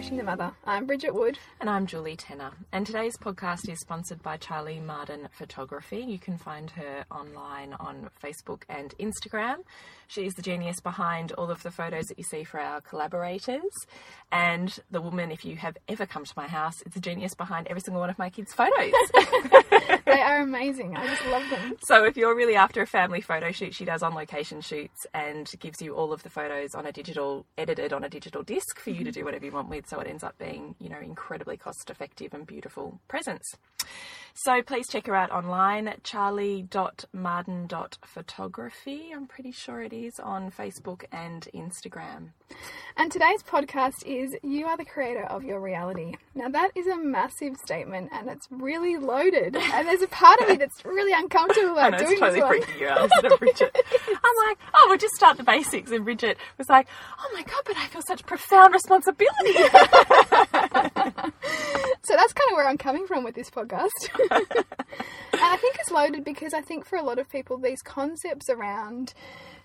The Mother. I'm Bridget Wood. And I'm Julie Tenner. And today's podcast is sponsored by Charlie Marden Photography. You can find her online on Facebook and Instagram. She is the genius behind all of the photos that you see for our collaborators. And the woman, if you have ever come to my house, is the genius behind every single one of my kids' photos. They are amazing. I just love them. so if you're really after a family photo shoot, she does on location shoots and gives you all of the photos on a digital, edited on a digital disc for you to mm-hmm. do whatever you want with. So it ends up being, you know, incredibly cost effective and beautiful presents. So please check her out online, at charlie.marden.photography. I'm pretty sure it is on Facebook and Instagram. And today's podcast is You Are the Creator of Your Reality. Now, that is a massive statement and it's really loaded. And there's a part of me that's really uncomfortable I about know, doing it's totally this one. freaking you out, isn't it, Bridget? I'm like, oh, we'll just start the basics. And Bridget was like, oh my God, but I feel such profound responsibility. So that's kind of where I'm coming from with this podcast. and I think it's loaded because I think for a lot of people, these concepts around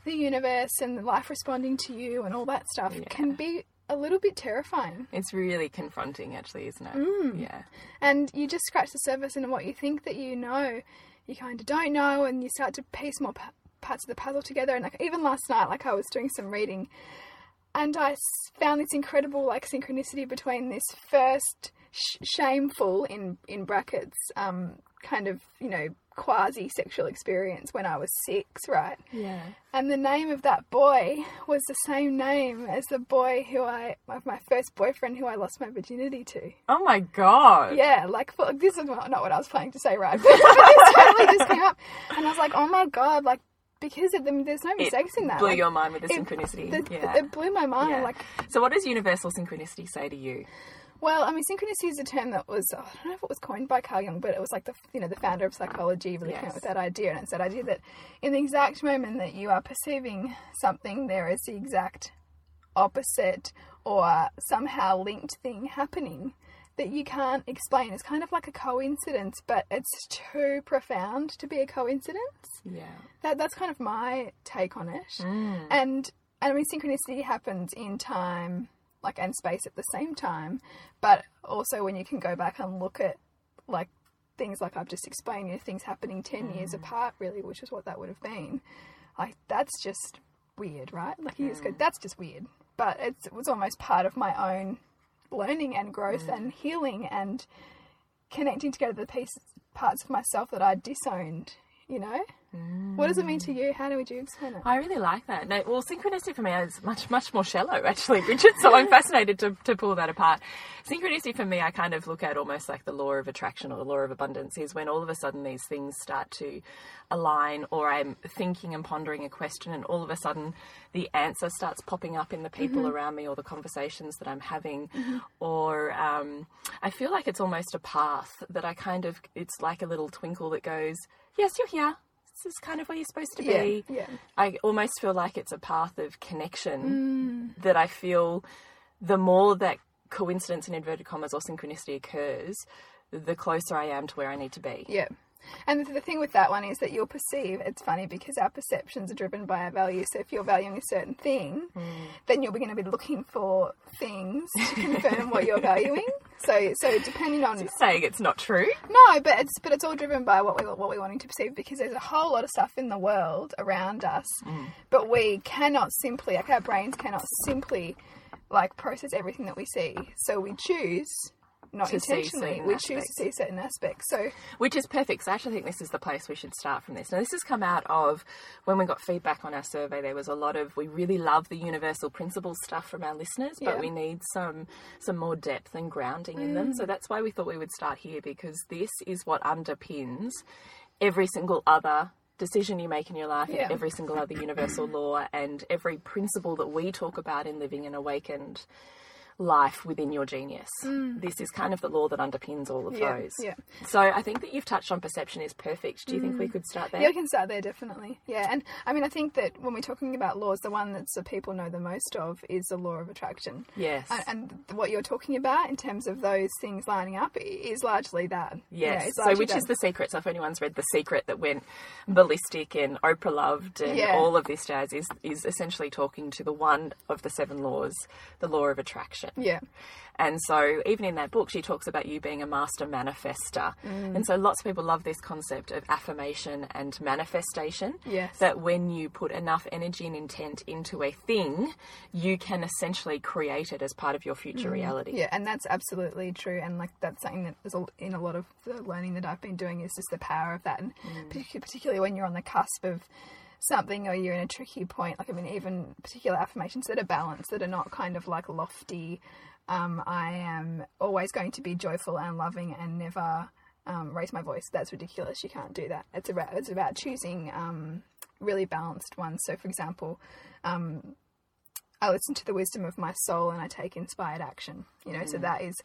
the universe and life responding to you and all that stuff can be a little bit terrifying. it's really confronting, actually, isn't it? Mm. Yeah. And you just scratch the surface and what you think that you know, you kind of don't know, and you start to piece more pa- parts of the puzzle together. And like even last night, like I was doing some reading, and I found this incredible like synchronicity between this first sh- shameful in in brackets, um, kind of you know quasi sexual experience when I was six, right? Yeah. And the name of that boy was the same name as the boy who I, my first boyfriend who I lost my virginity to. Oh my God. Yeah, like this is not what I was planning to say, right? But, this totally just came up, and I was like, oh my god, like because of them, there's no It mistakes in that. blew like, your mind with the it- synchronicity. the- yeah. It blew my mind. Yeah. Like, so, what does universal synchronicity say to you? Well, I mean, synchronicity is a term that was I don't know if it was coined by Carl Jung, but it was like the you know the founder of psychology really came up with that idea, and it's that idea that in the exact moment that you are perceiving something, there is the exact opposite or somehow linked thing happening that you can't explain. It's kind of like a coincidence, but it's too profound to be a coincidence. Yeah. That that's kind of my take on it. Mm. And and I mean synchronicity happens in time like and space at the same time, but also when you can go back and look at like things like I've just explained, you know, things happening 10 years mm. apart really, which is what that would have been. Like that's just weird, right? Like you just go mm. that's just weird. But it's, it was almost part of my own learning and growth mm. and healing and connecting together the pieces parts of myself that I disowned, you know? What does it mean to mm. you? How do would you explain it? I really like that. No, well, synchronicity for me is much, much more shallow, actually, Bridget. So I'm fascinated to, to pull that apart. Synchronicity for me, I kind of look at almost like the law of attraction or the law of abundance is when all of a sudden these things start to align, or I'm thinking and pondering a question, and all of a sudden the answer starts popping up in the people mm-hmm. around me or the conversations that I'm having, mm-hmm. or um, I feel like it's almost a path that I kind of, it's like a little twinkle that goes, Yes, you're here. This is kind of where you're supposed to be. yeah. I almost feel like it's a path of Mm. connection that I feel the more that coincidence in inverted commas or synchronicity occurs, the closer I am to where I need to be. Yeah. And the, thing with that one is that you'll perceive, it's funny because our perceptions are driven by our values. So if you're valuing a certain thing, hmm. then you're going to be looking for things to confirm what you're valuing. So, so depending on Saying it's not true. no, but it's but it's all driven by what we what we're wanting to perceive because there's a whole lot of stuff in the world around us, hmm. but we cannot simply like our brains cannot simply like process everything that we see. So we choose not To see intentionally. certain We choose to aspects. see certain aspects. So Which is perfect. So I actually think this is the place we should start from this. Now, this has come out of when we got feedback on our survey. There was a lot of we really love the universal principles stuff from our listeners, but Yeah. we need some some more depth and grounding in them. Mm. So that's why we thought we would start here because this is what underpins every single other decision you make in your life Yeah. and every single other universal law and every principle that we talk about in living an awakened life within your genius. This is kind of the law that underpins all of Mm. Yeah, those. yeah. Mm. So I think that you've touched on perception is perfect. Do you think we could start there? Yeah, I can start there definitely. Yeah, and I mean, I think that when we're talking about laws, the one that the people know the most of is the law of attraction. Yes. And, and what you're talking about in terms of those things lining up is largely that. Yeah, Yes. it's so, which that. is the secret? So, if anyone's read The Secret that went ballistic and Oprah loved and Yeah. all of this jazz, is is essentially talking to the one of the seven laws, the law of attraction. Yeah. And so, even in that book, she talks about you being a master manifester. Mm. And so, lots of people love this concept of affirmation and manifestation. Yes. That when you put enough energy and intent into a thing, you can essentially create it as part of your future reality. Mm. Yeah, and that's absolutely true. And like that's something that is in a lot of the learning that I've been doing is just the power of that, and partic- particularly when you're on the cusp of something or you're in a tricky point. Like I mean, even particular affirmations that are balanced, that are not kind of like lofty. Um, I am always going to be joyful and loving and never um, raise my voice. That's ridiculous. You can't do that. It's about it's about choosing um, really balanced ones. So, for example. Um, I listen to the wisdom of my soul and I take inspired action. You know, so that is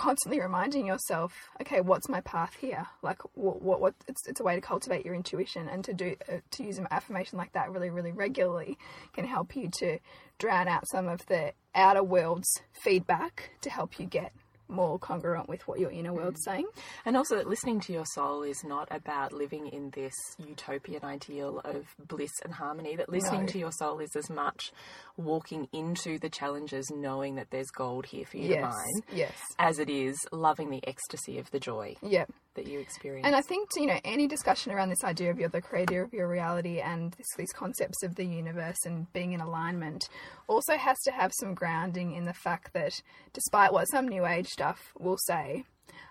constantly reminding yourself, okay, what's my path here? Like, what, what, what it's, it's a way to cultivate your intuition and to do, uh, to use an affirmation like that really, really regularly can help you to drown out some of the outer world's feedback to help you get more congruent with what your inner world's mm. saying. And also that listening to your soul is not about living in this utopian ideal of bliss and harmony. That listening No. to your soul is as much walking into the challenges knowing that there's gold here for you to mine Yes. as it is loving the ecstasy of the joy Yeah. that you experience. And I think you know any discussion around this idea of you're the creator of your reality and this, these concepts of the universe and being in alignment also has to have some grounding in the fact that, despite what some new age stuff will say,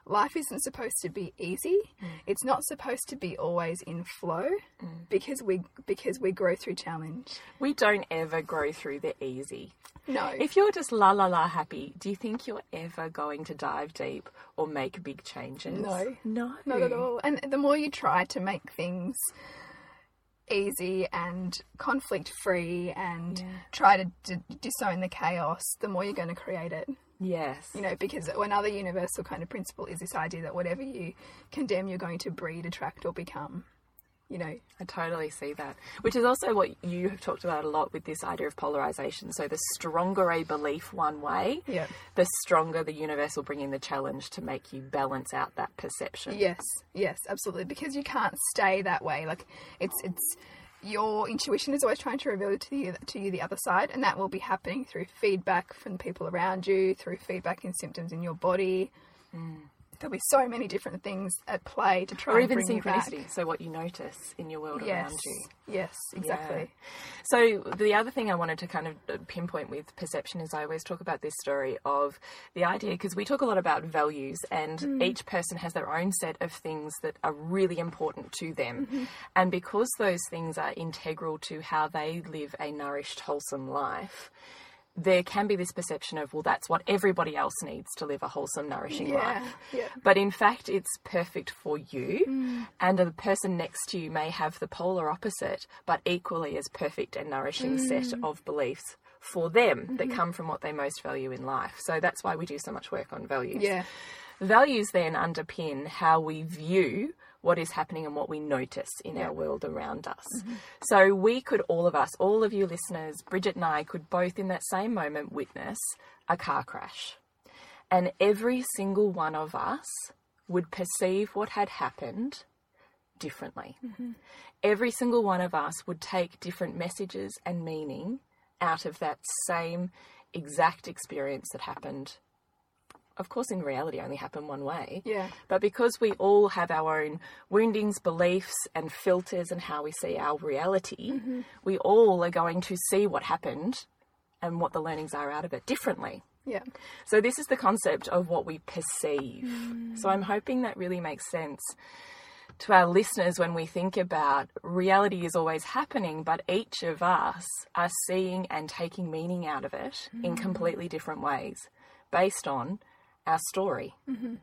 life isn't supposed to be easy. Mm. It's not supposed to be always in flow mm. because we because we grow through challenge. we don't ever grow through the easy. No, If you're just la la la happy, do you think you're ever going to dive deep or make big changes? No. No. Not at all. And the more you try to make things easy and conflict free and try to d- disown the chaos, the more you're going to create it. Yes. You know, because another universal kind of principle is this idea that whatever you condemn, you're going to breed, attract, or become. You know, I totally see that. Which is also what you have talked about a lot with this idea of polarization. So the stronger a belief one way, Yeah. the stronger the universe will bring in the challenge to make you balance out that perception. Yes, yes, absolutely. Because you can't stay that way. Like it's it's your intuition is always trying to reveal to you to you the other side, and that will be happening through feedback from the people around you, through feedback in symptoms in your body. Hmm. There'll be so many different things at play to try Or and even bring you back. synchronicity. So what you notice in your world Yes, around you. yes, exactly. So the other thing I wanted to kind of uh, pinpoint with perception is I always talk about this story of the idea because we talk a lot about values and each person has their own set of things that are really important to them. And because those things are integral to how they live a nourished, wholesome life, there can be this perception of, well, that's what everybody else needs to live a wholesome, nourishing Yeah, life. yeah. But in fact, it's perfect for you, mm. and the person next to you may have the polar opposite, but equally as perfect and nourishing set mm. of beliefs for them that mm-hmm. come from what they most value in life. So that's why we do so much work on values. Yeah, Values then underpin how we view what is happening and what we notice in our world around us. Mm-hmm. So we could, all of us, all of you listeners, Bridget and I, could both in that same moment witness a car crash. And every single one of us would perceive what had happened differently. Mm-hmm. Every single one of us would take different messages and meaning out of that same exact experience that happened. Of course, in reality, only happen one way. yeah, But because we all have our own woundings, beliefs, and filters and how we see our reality, mm-hmm. we all are going to see what happened and what the learnings are out of it differently. yeah. So, this is the concept of what we perceive. So, mm. I'm hoping that really makes sense to our listeners when we think about reality is always happening, but each of us are seeing and taking meaning out of it in mm. completely different ways based on our story. Mm-hmm.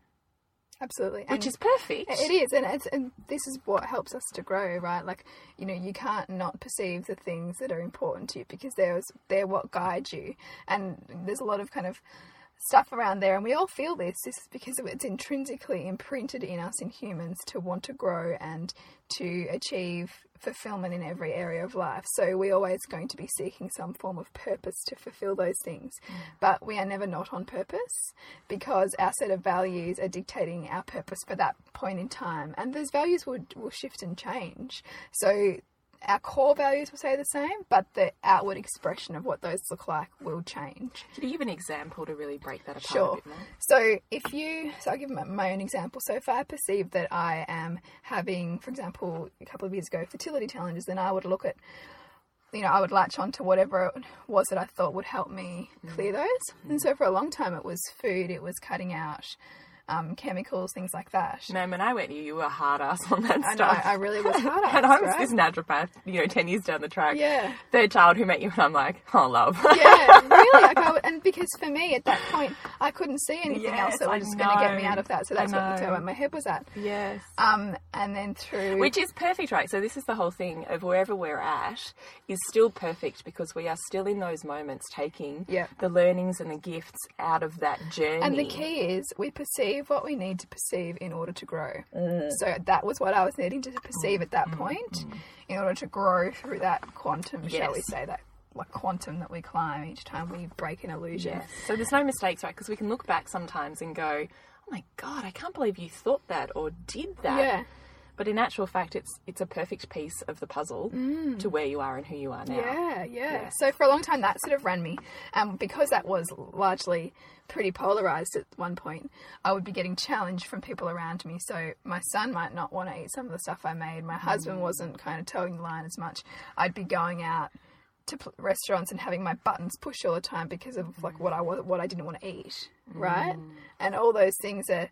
Absolutely. which And- is perfect. It is, and, it's, and this is what helps us to grow, right? Like, you know, you can't not perceive the things that are important to you because they're they're what guide you. And there's a lot of kind of stuff around there, and we all feel this. This is because it's intrinsically imprinted in us in humans to want to grow and to achieve fulfillment in every area of life. So we're always going to be seeking some form of purpose to fulfill those things. Mm. But we are never not on purpose because our set of values are dictating our purpose for that point in time. And those values will, will shift and change. So our core values will stay the same, but the outward expression of what those look like will change. Can you give an example to really break that apart Sure. So if you, so I'll give my, my own example. So if I perceive that I am having, for example, a couple of years ago, fertility challenges, then I would look at, you know, I would latch on to whatever it was that I thought would help me clear mm. those. And mm. so for a long time, it was food, it was cutting out um, chemicals, things like that. Man, when I went to you, you were a hard ass on that I, stuff. I really was hard at and I was right? this naturopath, you know, 10 years down the track. Yeah. Third child who met you, and I'm like, oh, love. yeah, really. Like I and because for me at that point, I couldn't see anything Yes, else that I was going to get me out of that. So that's what, know. where my head was at. yes. Um, and then through Which is perfect, right? So this is the whole thing of wherever we're at is still perfect because we are still in those moments taking Yeah. the learnings and the gifts out of that journey. And the key is we perceive what we need to perceive in order to grow. Mm. So that was what I was needing to perceive at that mm, point mm, mm. in order to grow through that quantum, shall we say, that like quantum that we climb each time we break an illusion. Yes. So there's no mistakes, right? Because we can look back sometimes and go, "Oh my god, I can't believe you thought that or did that." Yeah. But in actual fact, it's it's a perfect piece of the puzzle to where you are and who you are now. Mm. Yeah, yeah, Yeah. So for a long time, that sort of ran me. Um, because that was largely pretty polarized at one point, I would be getting challenged from people around me. So my son might not want to eat some of the stuff I made. My husband wasn't kind of toeing the line as much. I'd be going out to restaurants and having my buttons pushed all the time because of like what I what I didn't want to eat, right? And all those things are,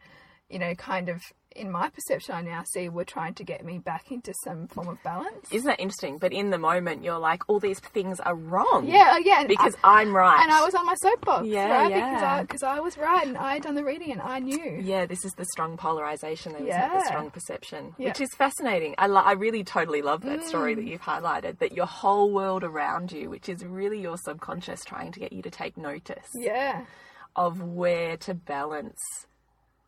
you know, kind of in my perception, I now see were trying to get me back into some form of balance. Isn't that interesting? But in the moment, you're like, all these things are wrong. Yeah, uh, yeah. Because I, I'm right. and I was on my soapbox, Yeah, right? yeah. Because I because I was right and I had done the reading and I knew. Yeah, this is the strong polarization, isn't? Yeah. The strong perception, Yeah. which is fascinating. I, lo- I really totally love that story Mm. that you've highlighted. That your whole world around you, which is really your subconscious trying to get you to take notice Yeah, of where to balance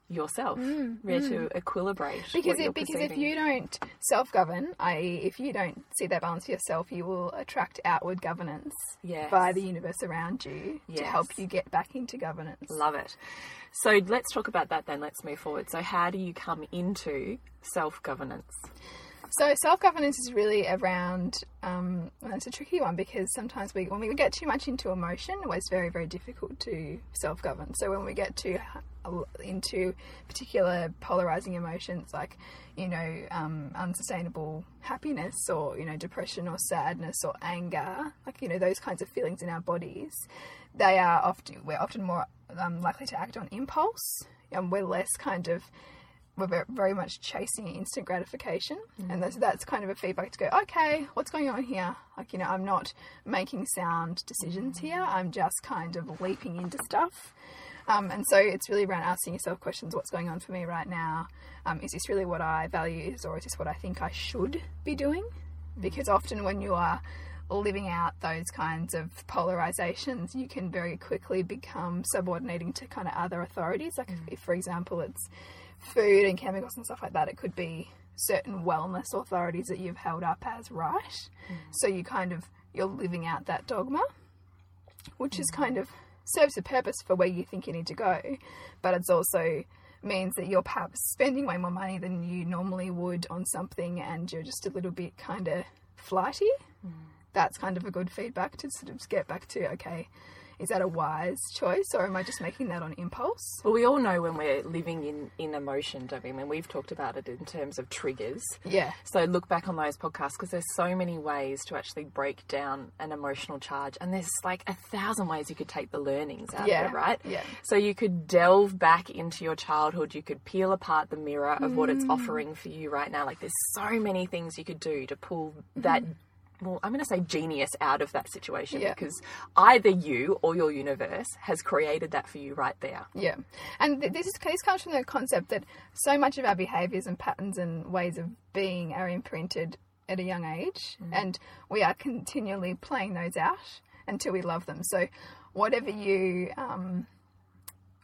yourself, where to equilibrate. Mm, because it, because if you don't self govern, i.e., if you don't see that balance for yourself, you will attract outward governance Yes. by the universe around you to help you get back into governance. Love it. So let's talk about that then. Let's move forward. So, how do you come into self governance? So self governance is really around. Um, well, it's a tricky one because sometimes we, when we get too much into emotion, it's very very difficult to self govern. So when we get too into particular polarizing emotions like you know um, unsustainable happiness or you know depression or sadness or anger, like you know those kinds of feelings in our bodies, they are often we're often more um, likely to act on impulse, and we're less kind of we're very, much chasing instant gratification, and that's, that's kind of a feedback to go, okay, what's going on here? Like, you know, I'm not making sound decisions here. I'm just kind of leaping into stuff. Um, and so it's really around asking yourself questions: What's going on for me right now? Um, is this really what I value, or is this what I think I should be doing? Because often when you are living out those kinds of polarizations, you can very quickly become subordinating to kind of other authorities. Like, if, if for example, it's food and chemicals and stuff like that, it could be certain wellness authorities that you've held up as right. Mm. So you kind of you're living out that dogma, which is mm. kind of serves a purpose for where you think you need to go, but it's also means that you're perhaps spending way more money than you normally would on something, and you're just a little bit kind of flighty. Mm. That's kind of a good feedback to sort of get back to okay. Is that a wise choice, or am I just making that on impulse? Well, we all know when we're living in, in emotion, don't we? I mean, we've talked about it in terms of triggers. Yeah, So look back on those podcasts because there's so many ways to actually break down an emotional charge, and there's like a thousand ways you could take the learnings out Yeah, of it, right? yeah. So you could delve back into your childhood. You could peel apart the mirror of what Mm. it's offering for you right now. Like there's so many things you could do to pull that well, I'm going to say genius out of that situation Yeah. because either you or your universe has created that for you right there. Yeah, and th- this is this comes from the concept that so much of our behaviours and patterns and ways of being are imprinted at a young age, and we are continually playing those out until we love them. So, whatever you um,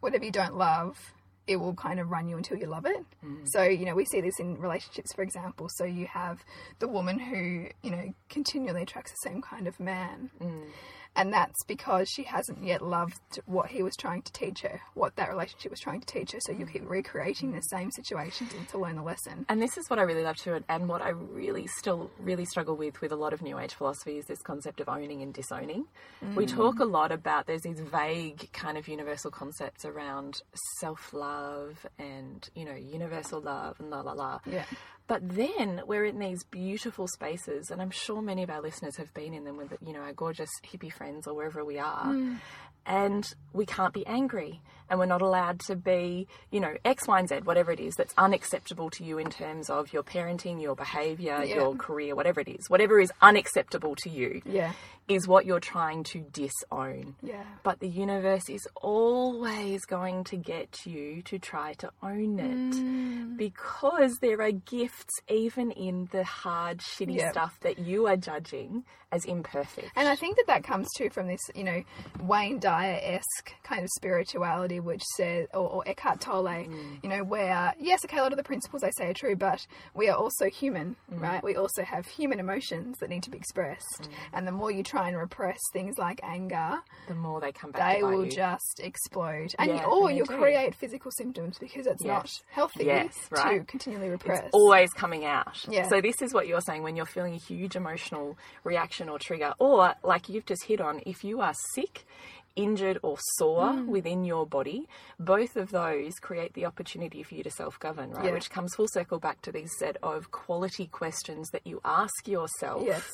whatever you don't love, it will kind of run you until you love it. Mm. So, you know, we see this in relationships, for example. So, you have the woman who, you know, continually attracts the same kind of man. Mm. And that's because she hasn't yet loved what he was trying to teach her, what that relationship was trying to teach her. So, you keep recreating the same situations to learn the lesson. And this is what I really love too, and- and what I really still really struggle with with a lot of New Age philosophy is this concept of owning and disowning. We mm. talk a lot about there's these vague kind of universal concepts around self love and you know universal love and la la la. Yeah. But then we're in these beautiful spaces, and I'm sure many of our listeners have been in them with, you know, our gorgeous hippie friends or wherever we are. Mm. And we can't be angry, and we're not allowed to be, you know, X, Y, and Z, whatever it is that's unacceptable to you in terms of your parenting, your behavior, Yeah. your career, whatever it is. Whatever is unacceptable to you Yeah. is what you're trying to disown. Yeah. But the universe is always going to get you to try to own it Mm. because there are gifts even in the hard, shitty Yep. stuff that you are judging as imperfect. And I think that that comes too from this, you know, Wayne Dyer esque kind of spirituality, which says, or, or Eckhart Tolle, Mm. you know, where, yes, okay, a lot of the principles I say are true, but we are also human, Mm. right? We also have human emotions that need to be expressed. Mm. And the more you try and repress things like anger, the more they come back they will you. just explode. And Yeah, or you'll do. create physical symptoms because it's not healthy Yes, to continually repress. It's always coming out. Yeah. So this is what you're saying when you're feeling a huge emotional reaction or trigger, or like you've just hit on, if you are sick, injured, or sore Mm. within your body, both of those create the opportunity for you to self-govern, right? Yeah. Which comes full circle back to these set of quality questions that you ask yourself. Yes.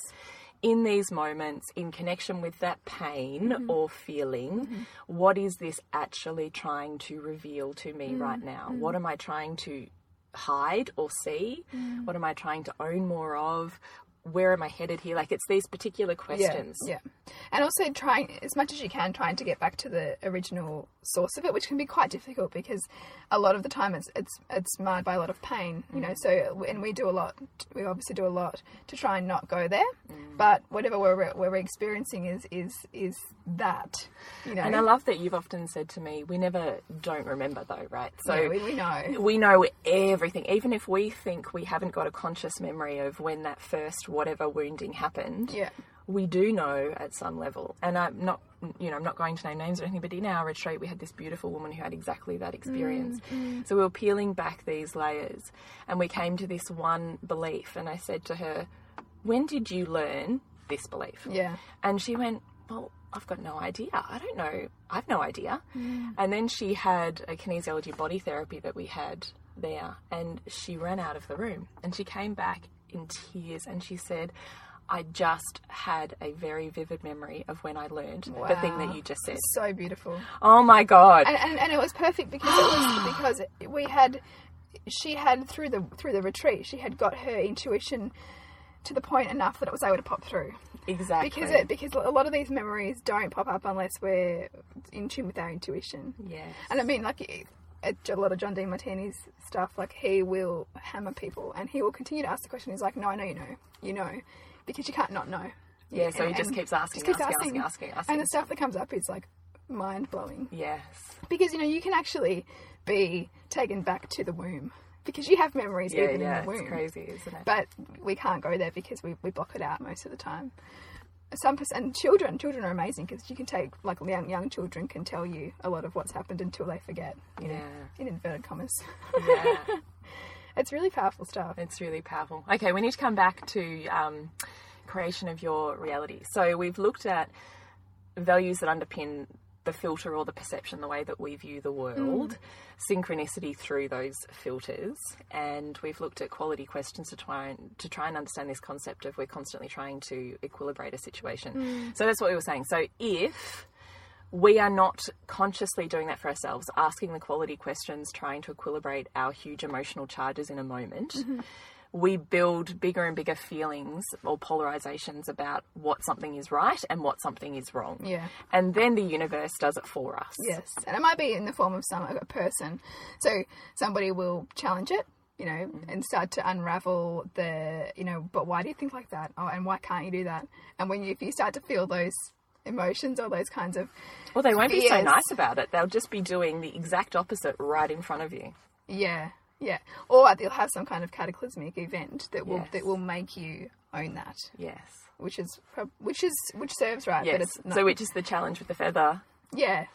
In these moments, in connection with that pain Mm-hmm. or feeling, what is this actually trying to reveal to me Mm, right now? What am I trying to hide or see? Mm. What am I trying to own more of? Where am I headed here? Like it's these particular questions. Yeah, yeah. And also trying as much as you can, trying to get back to the original source of it, which can be quite difficult because a lot of the time it's it's it's marred by a lot of pain, you know. So and we do a lot. We obviously do a lot to try and not go there. Mm. But whatever we're we're experiencing is is is that, you know. And I love that you've often said to me, we never don't remember though, right? So Yeah, we, we know. we know everything, even if we think we haven't got a conscious memory of when that first whatever wounding happened. Yeah. We do know at some level, and I'm not, you know, I'm not going to name names or anything, but in our retreat, we had this beautiful woman who had exactly that experience. Mm, mm. So we were peeling back these layers, and we came to this one belief, and I said to her, "When did you learn this belief?" Yeah. And she went, Well, I've got no idea. I don't know. I've no idea. Mm. And then she had a kinesiology body therapy that we had there, and she ran out of the room and she came back in tears and she said, I just had a very vivid memory of when I learned the thing that you just said. So beautiful. Oh my God. and, and, and it was perfect because it was because we had she had through the through the retreat she had got her intuition to the point enough that it was able to pop through exactly. because it because a lot of these memories don't pop up unless we're in tune with our intuition Yes. and I mean like a lot of John Demartini's stuff like he will hammer people and he will continue to ask the question he's like no I know you know you know because you can't not know Yeah, so he just keeps asking, keeps asking, asking, asking, asking. and the stuff that comes up is like mind blowing Yes. because you know you can actually be taken back to the womb because you have memories Yeah, even yeah. in the womb. It's crazy, isn't it? But we can't go there because we, we block it out most of the time. Some percent children children are amazing because you can take like young young children can tell you a lot of what's happened until they forget. You know, Yeah. in inverted commas. yeah. it's really powerful stuff. It's really powerful. Okay, we need to come back to um, creation of your reality. So we've looked at values that underpin the filter or the perception, the way that we view the world, mm. synchronicity through those filters, and we've looked at quality questions to try and to try and understand this concept of we're constantly trying to equilibrate a situation. Mm. So that's what we were saying. So if we are not consciously doing that for ourselves, asking the quality questions, trying to equilibrate our huge emotional charges in a moment. Mm-hmm. We build bigger and bigger feelings or polarizations about what something is right and what something is wrong. Yeah. And then the universe does it for us. Yes, and it might be in the form of some a person. So somebody will challenge it, you know, mm. and start to unravel the, you know, but why do you think like that? Oh, and why can't you do that? And when you if you start to feel those emotions or those kinds of Well, they won't be so nice about it. They'll just be doing the exact opposite right in front of you. yeah, yeah, or they'll have some kind of cataclysmic event that will Yes. that will make you own that, Yes. which is which is which serves right, but Yes. it's not. So, which is the challenge with the feather, yeah,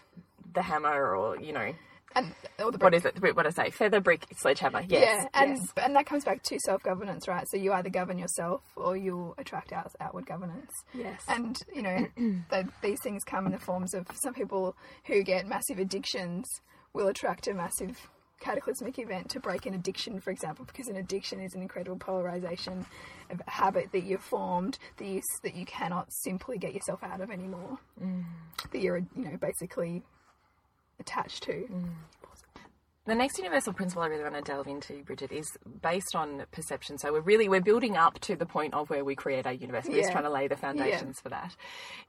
the hammer, or, you know, and or the what is it? What I say? Feather, brick, sledgehammer. Yes. Yeah, and yes. and that comes back to self governance, right? So you either govern yourself or you'll attract out, outward governance. Yes. And you know, the, these things come in the forms of some people who get massive addictions will attract a massive cataclysmic event to break an addiction, for example, because an addiction is an incredible polarization of a habit that you've formed that you that you cannot simply get yourself out of anymore. Mm. That you're you know basically attached to. Mm. The next universal principle I really want to delve into, Bridget, is based on perception. So we're really we're building up to the point of where we create our universe. We're just trying to lay the foundations for that.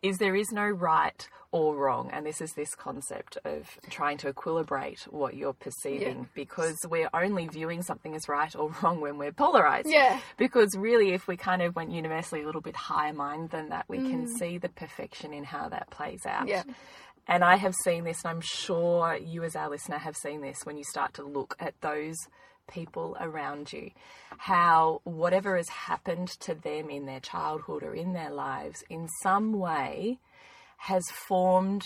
Is there is no right or wrong, and this is this concept of trying to equilibrate what you're perceiving, Yeah. because we're only viewing something as right or wrong when we're polarized. Yeah. Because really, if we kind of went universally a little bit higher mind than that, we can Mm. see the perfection in how that plays out. Yeah. And I have seen this, and I'm sure you, as our listener, have seen this when you start to look at those people around you. How whatever has happened to them in their childhood or in their lives, in some way, has formed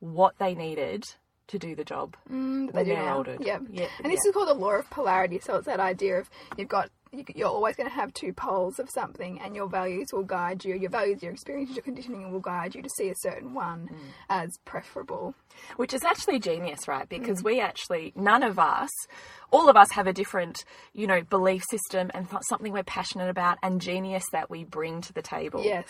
what they needed to do the job Mm, they do now. older. Yeah. Yeah, And this yeah. is called the law of polarity. So it's that idea of you've got you're always going to have two poles of something, and your values will guide you. Your values, your experiences, your conditioning will guide you to see a certain one Mm. as preferable. Which is actually genius, right? Because Mm. we actually, none of us, all of us have a different, you know, belief system and th- something we're passionate about and genius that we bring to the table. Yes.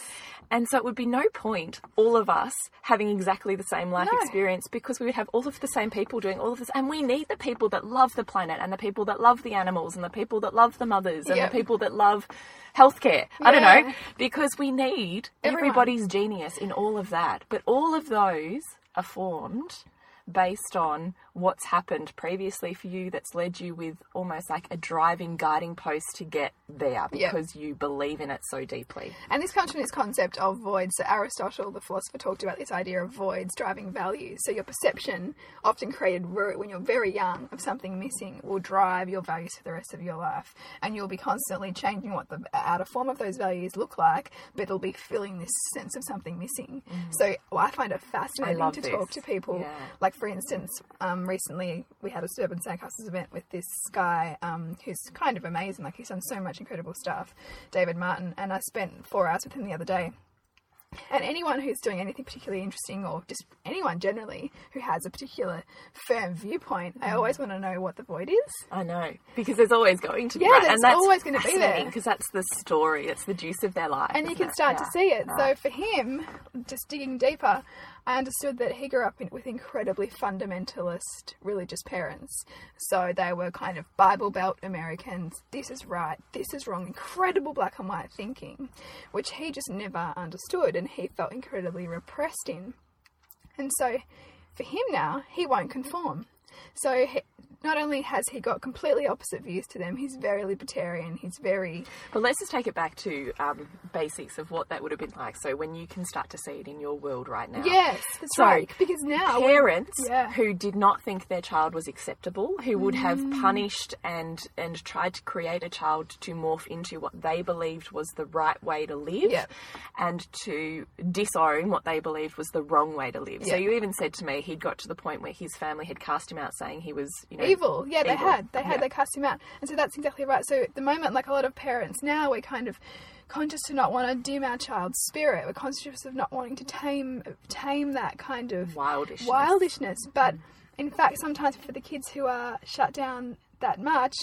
And so it would be no point all of us having exactly the same life No. experience because we would have all of the same people doing all of this. And we need the people that love the planet and the people that love the animals and the people that love the mothers and Yep. the people that love healthcare. I don't know. Because we need Everyone. everybody's genius in all of that. But all of those are formed based on what's happened previously for you that's led you with almost like a driving guiding post to get there Yep. because you believe in it so deeply. And this comes from this concept of voids. So Aristotle, the philosopher, talked about this idea of voids driving values. So your perception, often created when you're very young, of something missing, will drive your values for the rest of your life, and you'll be constantly changing what the outer form of those values look like, but it'll be filling this sense of something missing. So well, I find it fascinating to this. talk to people. Yeah. Like for instance, um, recently we had a Suburban Sandcastles event with this guy um, who's kind of amazing. Like he's done so much incredible stuff, David Martin, and I spent four hours with him the other day. And anyone who's doing anything particularly interesting, or just anyone generally who has a particular firm viewpoint, I always want to know what the void is. I know because there's always going to be, Yeah, right? there's and that's always gonna be there. because that's the story. It's the juice of their life, and you can it? start to see it. So for him, just digging deeper, I understood that he grew up in, with incredibly fundamentalist religious parents. So they were kind of Bible Belt Americans. This is right. This is wrong. Incredible black and white thinking, which he just never understood, and he felt incredibly repressed in. And so, for him now, he won't conform. So he, not only has he got completely opposite views to them, he's very libertarian. He's very But let's just take it back to um, basics of what that would have been like. So when you can start to see it in your world right now. yes, that's So, right. Because now Parents Yeah. who did not think their child was acceptable, who would have Mm. punished and and tried to create a child to morph into what they believed was the right way to live, Yep. and to disown what they believed was the wrong way to live. So you even said to me he'd got to the point where his family had cast him out, saying he was you know evil. Yeah, they had. They had. Yeah. They cast him out. And so that's exactly right. So at the moment, like a lot of parents now, we're kind of conscious to not want to dim our child's spirit. We're conscious of not wanting to tame tame that kind of Wildishness. wildishness. But mm. in fact, sometimes for the kids who are shut down, that much,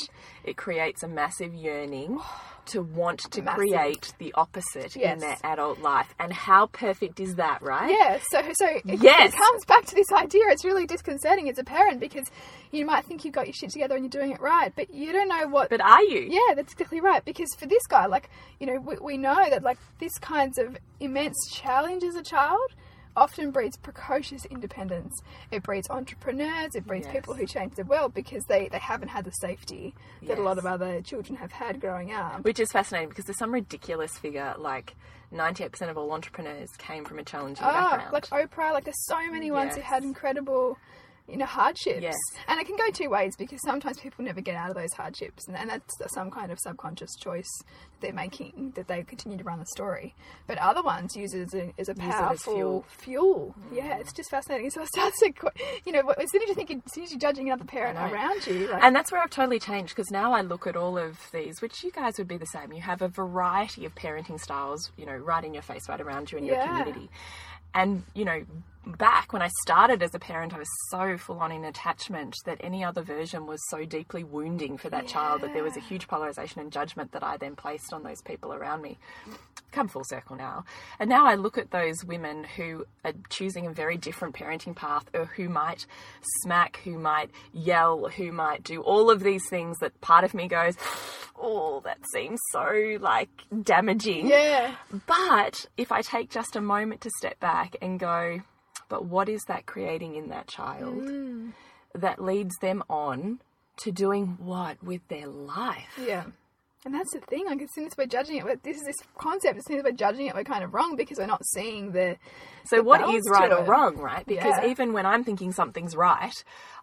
it creates a massive yearning oh, to want to Massive. create the opposite in their adult life. And how perfect is that, right? Yeah, so so it, Yes. it comes back to this idea. It's really disconcerting as a parent because you might think you've got your shit together and you're doing it right, but you don't know what. But are you? yeah, that's exactly right. Because for this guy, like you know, we, we know that like this kinds of immense challenge as a child often breeds precocious independence. It breeds entrepreneurs. It breeds Yes. people who change the world because they they haven't had the safety that a lot of other children have had growing up. Which is fascinating because there's some ridiculous figure like 98% of all entrepreneurs came from a challenging Ah, background. like Oprah, like there's so many ones who had incredible, you know, hardships. Yes. And it can go two ways because sometimes people never get out of those hardships, and, and that's some kind of subconscious choice they're making that they continue to run the story. But other ones use it as a, as a it as powerful fuel. fuel. Mm. Yeah, it's just fascinating. So it starts to, you know, as soon as you think, as soon as you're judging another parent around you, like, And that's where I've totally changed because now I look at all of these, which you guys would be the same. You have a variety of parenting styles, you know, right in your face, right around you in your community. And, you know, back when I started as a parent, I was so full on in attachment that any other version was so deeply wounding for that child that there was a huge polarization and judgment that I then placed on those people around me. Come full circle now. And now I look at those women who are choosing a very different parenting path or who might smack, who might yell, who might do all of these things that part of me goes, oh, that seems so like damaging. yeah, But if I take just a moment to step back and go, but what is that creating in that child mm. that leads them on to doing what with their life? Yeah. And that's the thing, like as soon as we're judging it, we're- this is this concept, as soon as we're judging it, we're kind of wrong because we're not seeing the. So what balance is right or wrong, right? Because Yeah. even when I'm thinking something's right,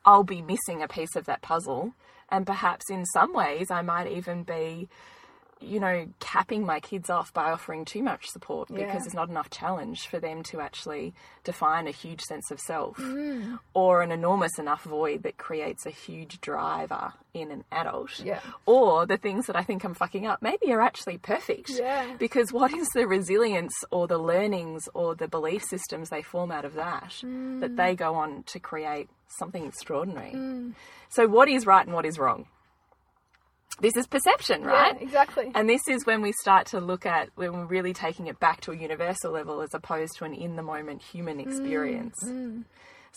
I'll be missing a piece of that puzzle. And perhaps in some ways, I might even be, you know, capping my kids off by offering too much support Yeah. because there's not enough challenge for them to actually define a huge sense of self Mm. or an enormous enough void that creates a huge driver in an adult. Yeah. Or the things that I think I'm fucking up maybe are actually perfect. Yeah. Because what is the resilience or the learnings or the belief systems they form out of that that they go on to create something extraordinary? So, what is right and what is wrong? This is perception, right? Yeah, exactly. And this is when we start to look at when we're really taking it back to a universal level as opposed to an in the moment human experience. Mm-hmm.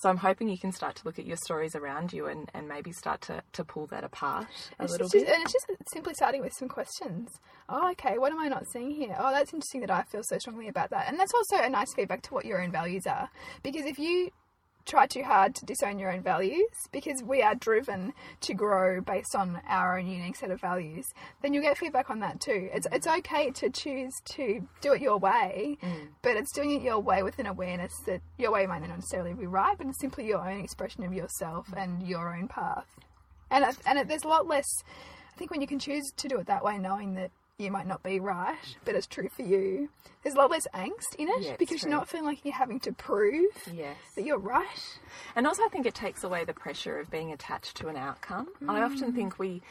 So I'm hoping you can start to look at your stories around you and, and maybe start to, to pull that apart a It's little just, bit. and it's just simply starting with some questions. Oh, okay, what am I not seeing here? Oh, that's interesting that I feel so strongly about that. And that's also a nice feedback to what your own values are. Because if you try too hard to disown your own values, because we are driven to grow based on our own unique set of values, then you'll get feedback on that too. It's, it's okay to choose to do it your way, mm. but it's doing it your way with an awareness that your way might not necessarily be right, but it's simply your own expression of yourself and your own path. And it, and it, there's a lot less. I think when you can choose to do it that way, knowing that you might not be right, but it's true for you, there's a lot less angst in it Yeah, because true. you're not feeling like you're having to prove Yes. that you're right. And also, I think it takes away the pressure of being attached to an outcome. I mm. often think we,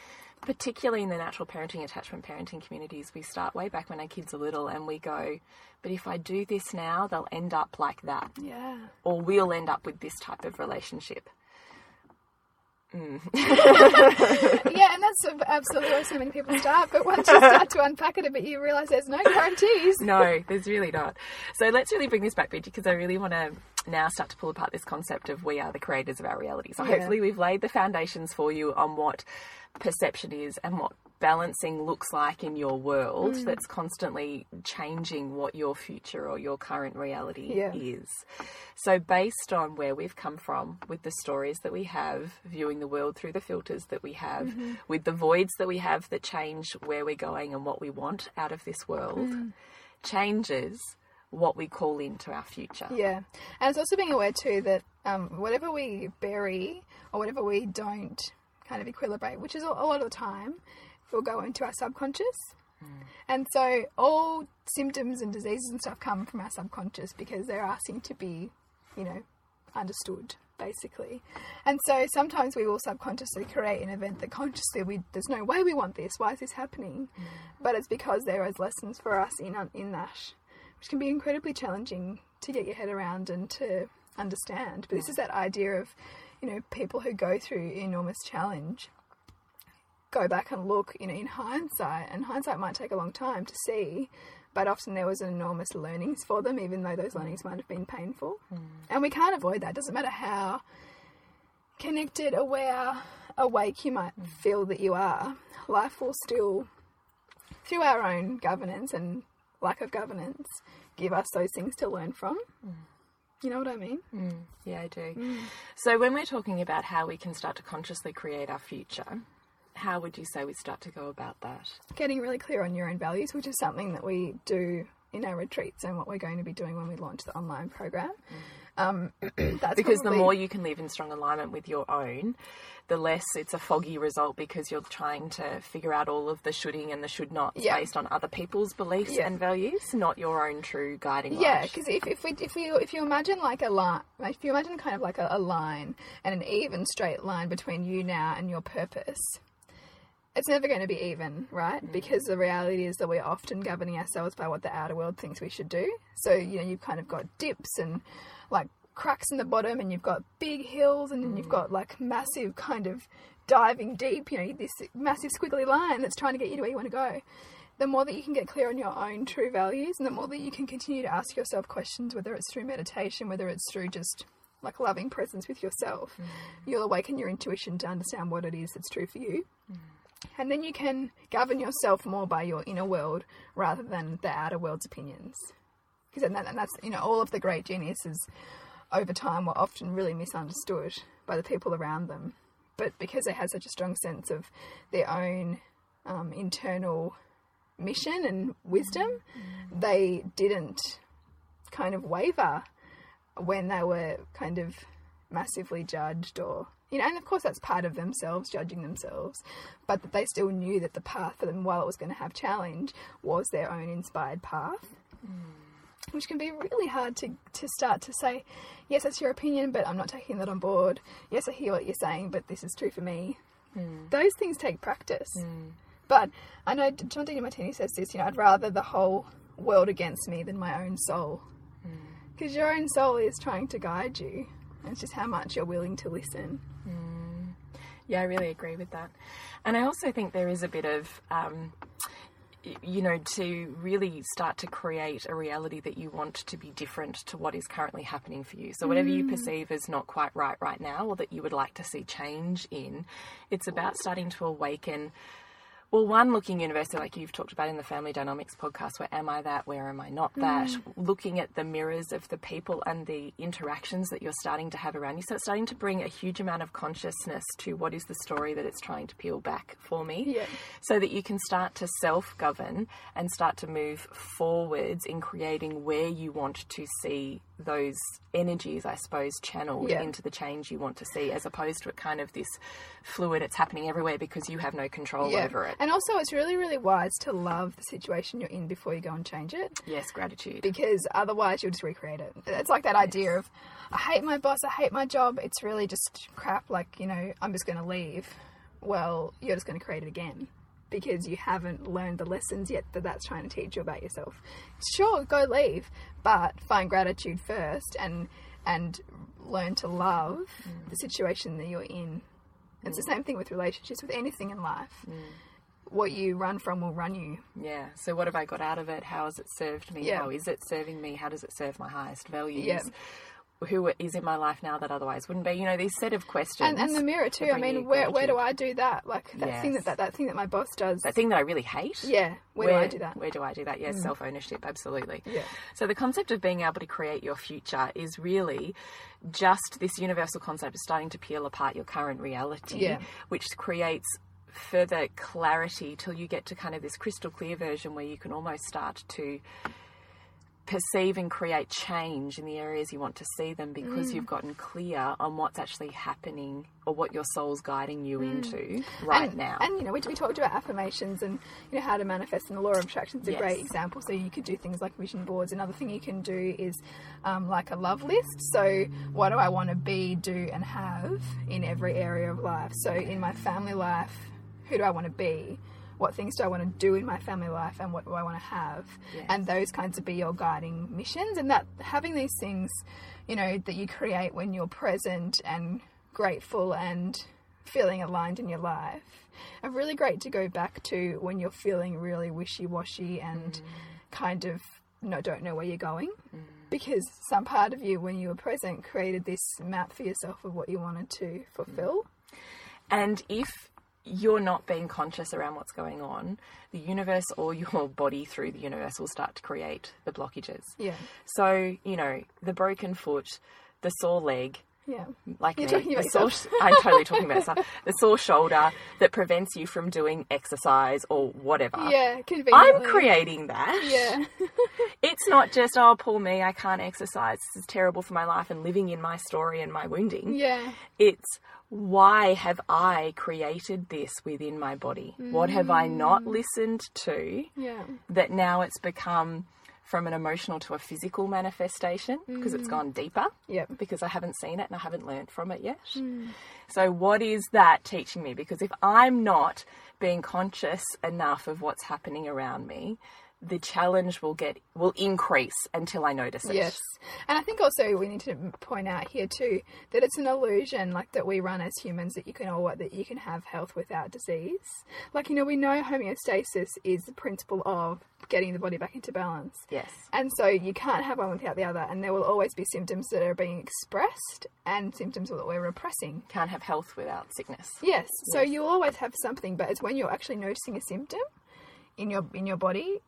particularly in the natural parenting, attachment parenting communities, we start way back when our kids are little and we go, but if I do this now, they'll end up like that, Yeah. or we'll end up with this type of relationship. Mm. yeah, and that's absolutely where so many people start. But once you start to unpack it a bit, you realise there's no guarantees. no, there's really not. So let's really bring this back, Bridget, because I really want to now start to pull apart this concept of we are the creators of our reality. So Yeah. hopefully we've laid the foundations for you on what perception is and what balancing looks like in your world Mm. that's constantly changing what your future or your current reality Yeah. is. So based on where we've come from with the stories that we have, viewing the world through the filters that we have, Mm-hmm. with the voids that we have that change where we're going and what we want out of this world, Mm. changes what we call into our future. Yeah, and it's also being aware too that um, whatever we bury or whatever we don't kind of equilibrate, which is a a lot of the time, will go into our subconscious. Hmm. And so all symptoms and diseases and stuff come from our subconscious because they're asking to be, you know, understood basically. And so sometimes we will subconsciously create an event that consciously we there's no way we want this. Why is this happening? Hmm. But it's because there is lessons for us in um, in that, which can be incredibly challenging to get your head around and to understand. But this is that idea of, you know, people who go through enormous challenge go back and look, you know, in hindsight, and hindsight might take a long time to see, but often there was enormous learnings for them, even though those learnings might have been painful. Hmm. And we can't avoid that. Doesn't matter how connected, aware, awake you might hmm. feel that you are, life will still, through our own governance and lack of governance, give us those things to learn from. Hmm. You know what I mean? Yeah, I do. So, when we're talking about how we can start to consciously create our future, how would you say we start to go about that? Getting really clear on your own values, which is something that we do in our retreats and what we're going to be doing when we launch the online program. Um, that's Because the more you can live in strong alignment with your own, the less it's a foggy result because you're trying to figure out all of the shoulding and the should nots Yeah. based on other people's beliefs Yeah. and values, not your own true guiding Yeah, because if, if we if we if you imagine like a line, if you imagine kind of like a, a line and an even straight line between you now and your purpose, it's never going to be even, right? Mm. Because the reality is that we're often governing ourselves by what the outer world thinks we should do. So you know you've kind of got dips and like cracks in the bottom, and you've got big hills, and then you've mm. got like massive kind of diving deep. You know this massive squiggly line that's trying to get you to where you want to go the more that you can get clear on your own true values and the more that you can continue to ask yourself questions, whether it's through meditation, whether it's through just like loving presence with yourself, mm. you'll awaken your intuition to understand what it is that's true for you. And then you can govern yourself more by your inner world rather than the outer world's opinions. Because and, that, and that's, you know, all of the great geniuses over time were often really misunderstood by the people around them. But because they had such a strong sense of their own um, internal mission and wisdom, they didn't kind of waver when they were kind of massively judged or you know, and of course that's part of themselves judging themselves, but that they still knew that the path for them, while it was going to have challenge, was their own inspired path. Hmm. Which can be really hard to, to start to say, yes, that's your opinion, but I'm not taking that on board. Yes, I hear what you're saying, but this is true for me. Hmm. Those things take practice. Hmm. But I know John Demartini says this, you know, I'd rather the whole world against me than my own soul. Because your own soul is trying to guide you. It's just how much you're willing to listen. Yeah, I really agree with that. And I also think there is a bit of, um, you know, to really start to create a reality that you want to be different to what is currently happening for you. So, whatever you perceive as not quite right right now or that you would like to see change in, it's about starting to awaken. Well, one, looking universally, like you've talked about in the Family Dynamics podcast, where am I that, where am I not that? Mm. Looking at the mirrors of the people and the interactions that you're starting to have around you. So it's starting to bring a huge amount of consciousness to what is the story that it's trying to peel back for me. Yeah. So that you can start to self govern and start to move forwards in creating where you want to see those energies, I suppose, channeled Yeah. into the change you want to see, as opposed to it kind of this fluid, it's happening everywhere because you have no control over it. And also, it's really, really wise to love the situation you're in before you go and change it. Yes, gratitude. because otherwise you'll just recreate it. It's like that idea of, I hate my boss, I hate my job. It's really just crap. Like you know, I'm just going to leave. Well, you're just going to create it again because you haven't learned the lessons yet that that's trying to teach you about yourself. Sure, go leave, but find gratitude first and and learn to love the mm. situation that you're in. It's the mm. same thing with relationships, with anything in life. Mm. What you run from will run you. Yeah. So, what have I got out of it? How has it served me? Yeah. How is it serving me? How does it serve my highest values? Yeah. Who is in my life now that otherwise wouldn't be? You know, these set of questions. And, and the mirror too. I mean, where where do. I do that? Like that thing that, that that thing that my boss does. That thing that I really hate. yeah, where, do I do that? Mm. Where do I do that? Yes, self ownership, absolutely. Yeah. So the concept of being able to create your future is really just this universal concept of starting to peel apart your current reality, Yeah. which creates further clarity till you get to kind of this crystal clear version where you can almost start to perceive and create change in the areas you want to see them because you've gotten clear on what's actually happening or what your soul's guiding you into right and, now. And you know, we, we talked about affirmations and you know how to manifest, and the law of attraction is a Yes. great example. So you could do things like vision boards. Another thing you can do is um, like a love list. So what do I want to be, do, and have in every area of life? So in my family life, who do I want to be? What things do I want to do in my family life, and what do I want to have? Yes. And those kinds of be your guiding missions, and that having these things, you know, that you create when you're present and grateful and feeling aligned in your life, are really great to go back to when you're feeling really wishy washy and mm. kind of no, don't know where you're going. Mm. Because some part of you, when you were present, created this map for yourself of what you wanted to mm. fulfill. And if you're not being conscious around what's going on, the universe or your body through the universe will start to create the blockages. Yeah. So, you know, the broken foot, the sore leg, Yeah. like You're me, talking about the sore. I'm totally talking about myself. The sore shoulder that prevents you from doing exercise or whatever. Yeah, conveniently. I'm creating that. Yeah. It's not just, oh, poor me, I can't exercise. This is terrible for my life and living in my story and my wounding. yeah. It's why have I created this within my body? What have I not mm. listened to Yeah. that now it's become from an emotional to a physical manifestation because it's mm. gone deeper Yep. because I haven't seen it and I haven't learned from it yet. Hmm. So, what is that teaching me? Because if I'm not being conscious enough of what's happening around me, the challenge will get will increase until I notice it. Yes. And I think also we need to point out here too that it's an illusion like that we run as humans that you can all that you can have health without disease. Like you know we know homeostasis is the principle of getting the body back into balance. Yes. And so you can't have one without the other and there will always be symptoms that are being expressed and symptoms that we're repressing. Can't have health without sickness. Yes. So you'll always have something, but it's when you're actually noticing a symptom in your in your body,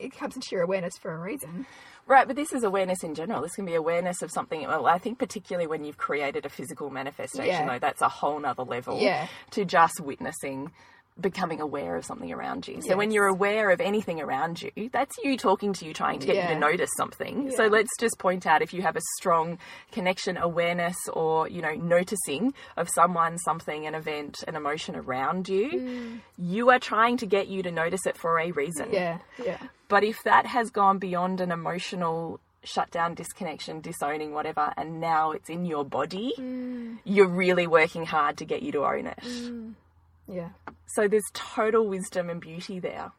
it comes into your awareness for a reason. Right, but this is awareness in general. This can be awareness of something. Well, I think particularly when you've created a physical manifestation, Yeah. though, that's a whole nother level Yeah. to just witnessing, becoming aware of something around you. So when you're aware of anything around you, that's you talking to you, trying to get you to notice something. So let's just point out if you have a strong connection, awareness, or you know, noticing of someone, something, an event, an emotion around you, Mm. you are trying to get you to notice it for a reason. Yeah. Yeah. But if that has gone beyond an emotional shutdown, disconnection, disowning, whatever, and now it's in your body, you're really working hard to get you to own it. Yeah. So there's total wisdom and beauty there.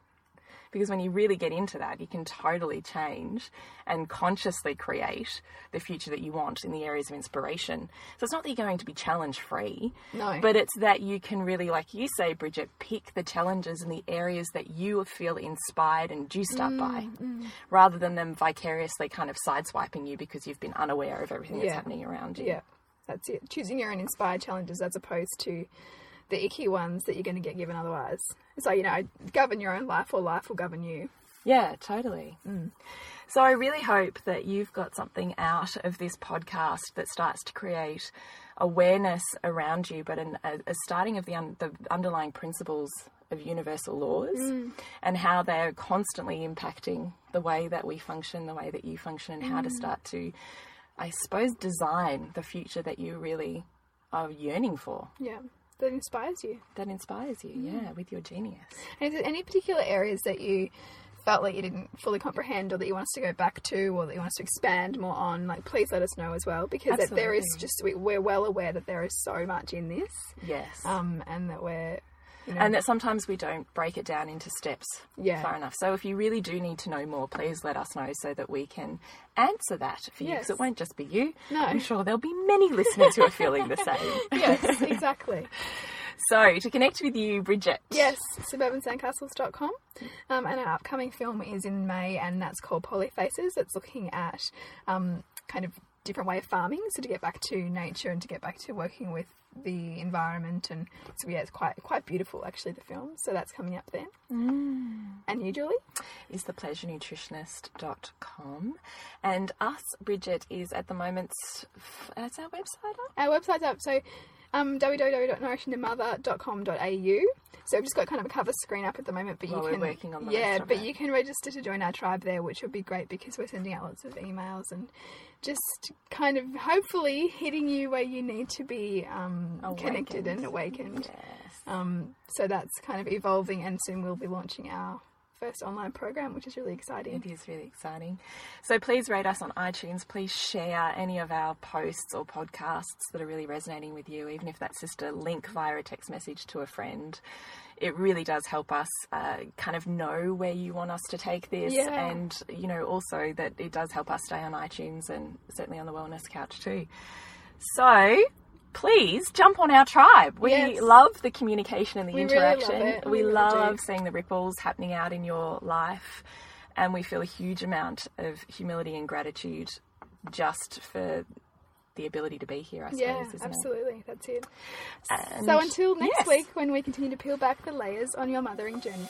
Because when you really get into that, you can totally change and consciously create the future that you want in the areas of inspiration. So it's not that you're going to be challenge free, No. but it's that you can really, like you say, Bridget, pick the challenges in the areas that you feel inspired and juiced up by, mm, mm. rather than them vicariously kind of sideswiping you because you've been unaware of everything that's happening around you. Yeah, that's it. Choosing your own inspired challenges as opposed to the icky ones that you're going to get given otherwise. So, you know, govern your own life or life will govern you. Yeah, totally. Mm. So I really hope that you've got something out of this podcast that starts to create awareness around you, but an, a, a starting of the, un, the underlying principles of universal laws mm. and how they're constantly impacting the way that we function, the way that you function, and how to mm. start to, I suppose, design the future that you really are yearning for. Yeah, that inspires you. That inspires you, yeah, with your genius. And is there any particular areas that you felt like you didn't fully comprehend or that you want us to go back to or that you want us to expand more on? Like, please let us know as well because that there is just, we, we're well aware that there is so much in this Yes. um, and that we're, you know, and that sometimes we don't break it down into steps Yeah. far enough. So if you really do need to know more, please let us know so that we can answer that for you. Yes. Because it won't just be you. No. I'm sure there'll be many listeners who are feeling the same. yes, exactly. So to connect with you, Bridget. Yes, suburbansandcastles.com. Um, and our upcoming film is in May, and that's called Polyfaces. It's looking at um, kind of different way of farming, so to get back to nature and to get back to working with the environment. And so yeah, it's quite quite beautiful actually the film. So that's coming up then. Mm. And you, Julie? is thepleasurenutritionist.com. And us, Bridget, is at the moment, that's uh, our website up? Our website's up. So um, www.nourishingthemother.com.au. So we've just got kind of a cover screen up at the moment, but you can working on yeah, but it. you can register to join our tribe there, which would be great because we're sending out lots of emails and just kind of hopefully hitting you where you need to be um, connected and awakened. Yes. Um, so that's kind of evolving, and soon we'll be launching our first online program, which is really exciting. It is really exciting. So please rate us on iTunes. Please share any of our posts or podcasts that are really resonating with you, even if that's just a link via a text message to a friend. It really does help us uh, kind of know where you want us to take this, Yeah. and you know also that it does help us stay on iTunes and certainly on the Wellness Couch too. So please jump on our tribe. We Yes. love the communication and the We really love interaction. We, We love seeing the ripples happening out in your life. And we feel a huge amount of humility and gratitude just for the ability to be here, I suppose, Yeah, isn't it? absolutely. That's it. And So until next yes. week when we continue to peel back the layers on your mothering journey.